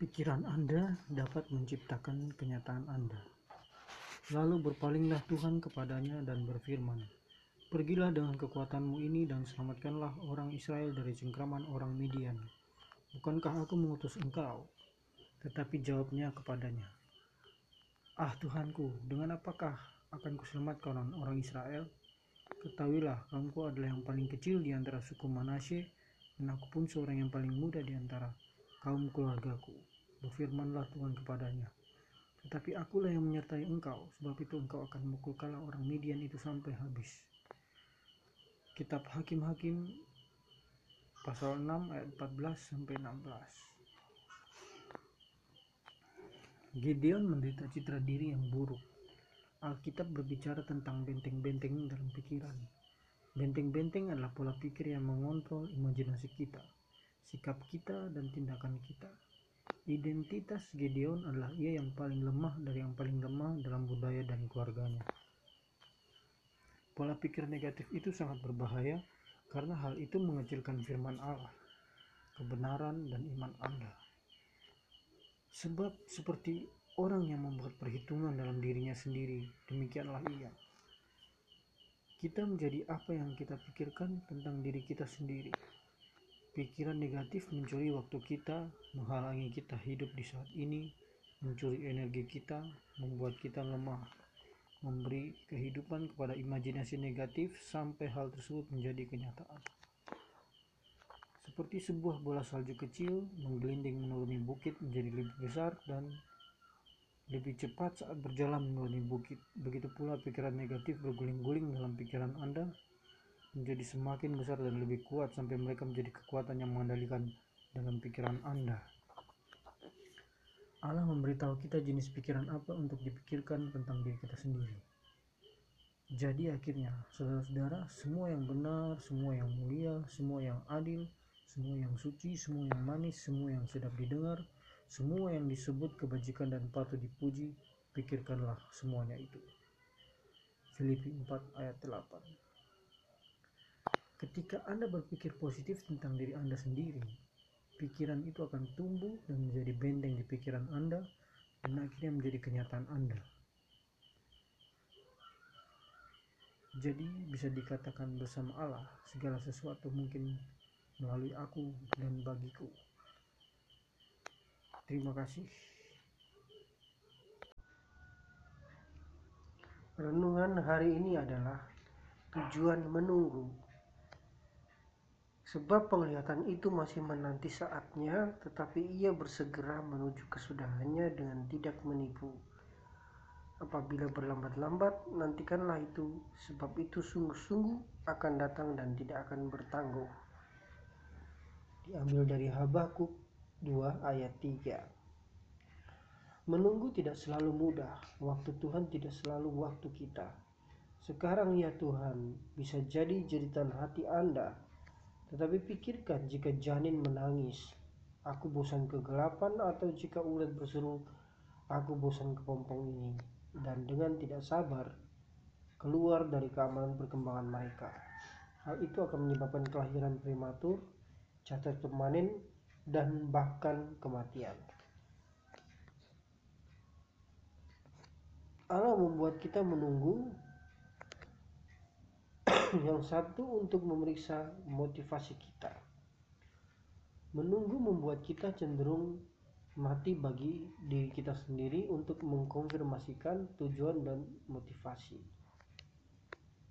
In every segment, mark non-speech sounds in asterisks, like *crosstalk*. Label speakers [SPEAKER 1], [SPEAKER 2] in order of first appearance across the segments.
[SPEAKER 1] Pikiran Anda dapat menciptakan kenyataan Anda. Lalu berpalinglah Tuhan kepadanya dan berfirman, Pergilah dengan kekuatanmu ini dan selamatkanlah orang Israel dari cengkraman orang Midian. Bukankah aku mengutus engkau? Tetapi jawabnya kepadanya, Ah Tuhanku, dengan apakah akan kuselamatkan orang Israel? Ketahuilah, kaumku adalah yang paling kecil di antara suku Manasye, dan aku pun seorang yang paling muda di antara kaum keluargaku. Berfirmanlah Tuhan kepadanya, tetapi akulah yang menyertai engkau, sebab itu engkau akan memukul kala orang Midian itu sampai habis. Kitab Hakim-Hakim pasal 6 ayat 14 sampai 16. Gideon menderita citra diri yang buruk. Alkitab berbicara tentang benteng-benteng dalam pikiran. Benteng-benteng adalah pola pikir yang mengontrol imajinasi kita, sikap kita, dan tindakan kita. Identitas Gideon adalah ia yang paling lemah dari yang paling lemah dalam budaya dan keluarganya. Pola pikir negatif itu sangat berbahaya karena hal itu mengecilkan firman Allah, kebenaran, dan iman Anda. Sebab seperti orang yang membuat perhitungan dalam dirinya sendiri, demikianlah ia. Kita menjadi apa yang kita pikirkan tentang diri kita sendiri. Pikiran negatif mencuri waktu kita, menghalangi kita hidup di saat ini, mencuri energi kita, membuat kita lemah, memberi kehidupan kepada imajinasi negatif sampai hal tersebut menjadi kenyataan. Seperti sebuah bola salju kecil menggelinding menuruni bukit menjadi lebih besar dan lebih cepat saat berjalan menuruni bukit. Begitu pula pikiran negatif berguling-guling dalam pikiran Anda menjadi semakin besar dan lebih kuat sampai mereka menjadi kekuatan yang mengendalikan dalam pikiran Anda. Allah memberitahu kita jenis pikiran apa untuk dipikirkan tentang diri kita sendiri. Jadi akhirnya, saudara-saudara, semua yang benar, semua yang mulia, semua yang adil, semua yang suci, semua yang manis, semua yang sedap didengar, semua yang disebut kebajikan dan patut dipuji, pikirkanlah semuanya itu. Filipi 4 ayat 8 Ketika Anda berpikir positif tentang diri Anda sendiri, pikiran itu akan tumbuh dan menjadi benteng di pikiran Anda dan akhirnya menjadi kenyataan Anda. Jadi bisa dikatakan bersama Allah segala sesuatu mungkin melalui aku dan bagiku. Terima kasih. Renungan hari ini adalah tujuan menunggu Sebab penglihatan itu masih menanti saatnya, tetapi ia bersegera menuju kesudahannya dengan tidak menipu. Apabila berlambat-lambat, nantikanlah itu, sebab itu sungguh-sungguh akan datang dan tidak akan bertangguh. Diambil dari Habakuk 2 ayat 3. Menunggu tidak selalu mudah, waktu Tuhan tidak selalu waktu kita. Sekarang ya Tuhan, bisa jadi jeritan hati Anda tetapi pikirkan jika janin menangis, aku bosan kegelapan atau jika ulat berseru, aku bosan kepompong ini. Dan dengan tidak sabar, keluar dari keamanan perkembangan mereka. Hal itu akan menyebabkan kelahiran prematur, cacat permanen, dan bahkan kematian. Allah membuat kita menunggu *coughs* yang satu untuk memeriksa motivasi kita. Menunggu membuat kita cenderung mati bagi diri kita sendiri untuk mengkonfirmasikan tujuan dan motivasi.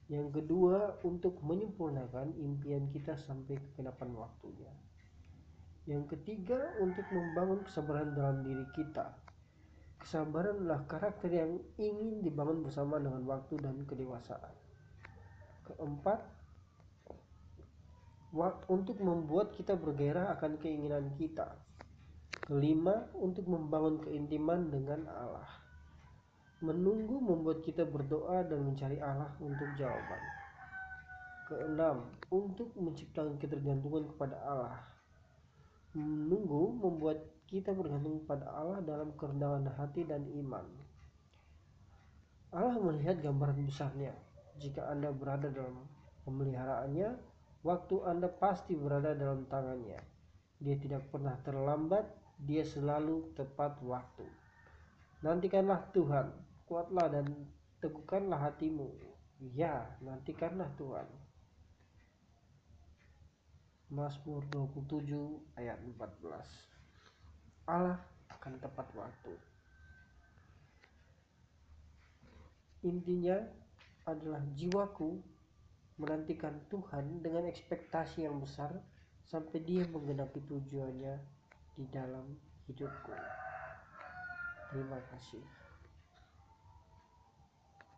[SPEAKER 1] Yang kedua, untuk menyempurnakan impian kita sampai kekenapan waktunya. Yang ketiga, untuk membangun kesabaran dalam diri kita. Kesabaran adalah karakter yang ingin dibangun bersama dengan waktu dan kedewasaan. Keempat, untuk membuat kita bergairah akan keinginan kita. Kelima, untuk membangun keintiman dengan Allah. Menunggu membuat kita berdoa dan mencari Allah untuk jawaban. Keenam, untuk menciptakan ketergantungan kepada Allah. Menunggu membuat kita bergantung kepada Allah dalam kerendahan hati dan iman. Allah melihat gambaran besarnya, jika Anda berada dalam pemeliharaannya, waktu Anda pasti berada dalam tangannya. Dia tidak pernah terlambat dia selalu tepat waktu. Nantikanlah Tuhan, kuatlah dan teguhkanlah hatimu. Ya, nantikanlah Tuhan. Mazmur 27 ayat 14 Allah akan tepat waktu. Intinya adalah jiwaku menantikan Tuhan dengan ekspektasi yang besar sampai dia menggenapi tujuannya di dalam hidupku. Terima kasih.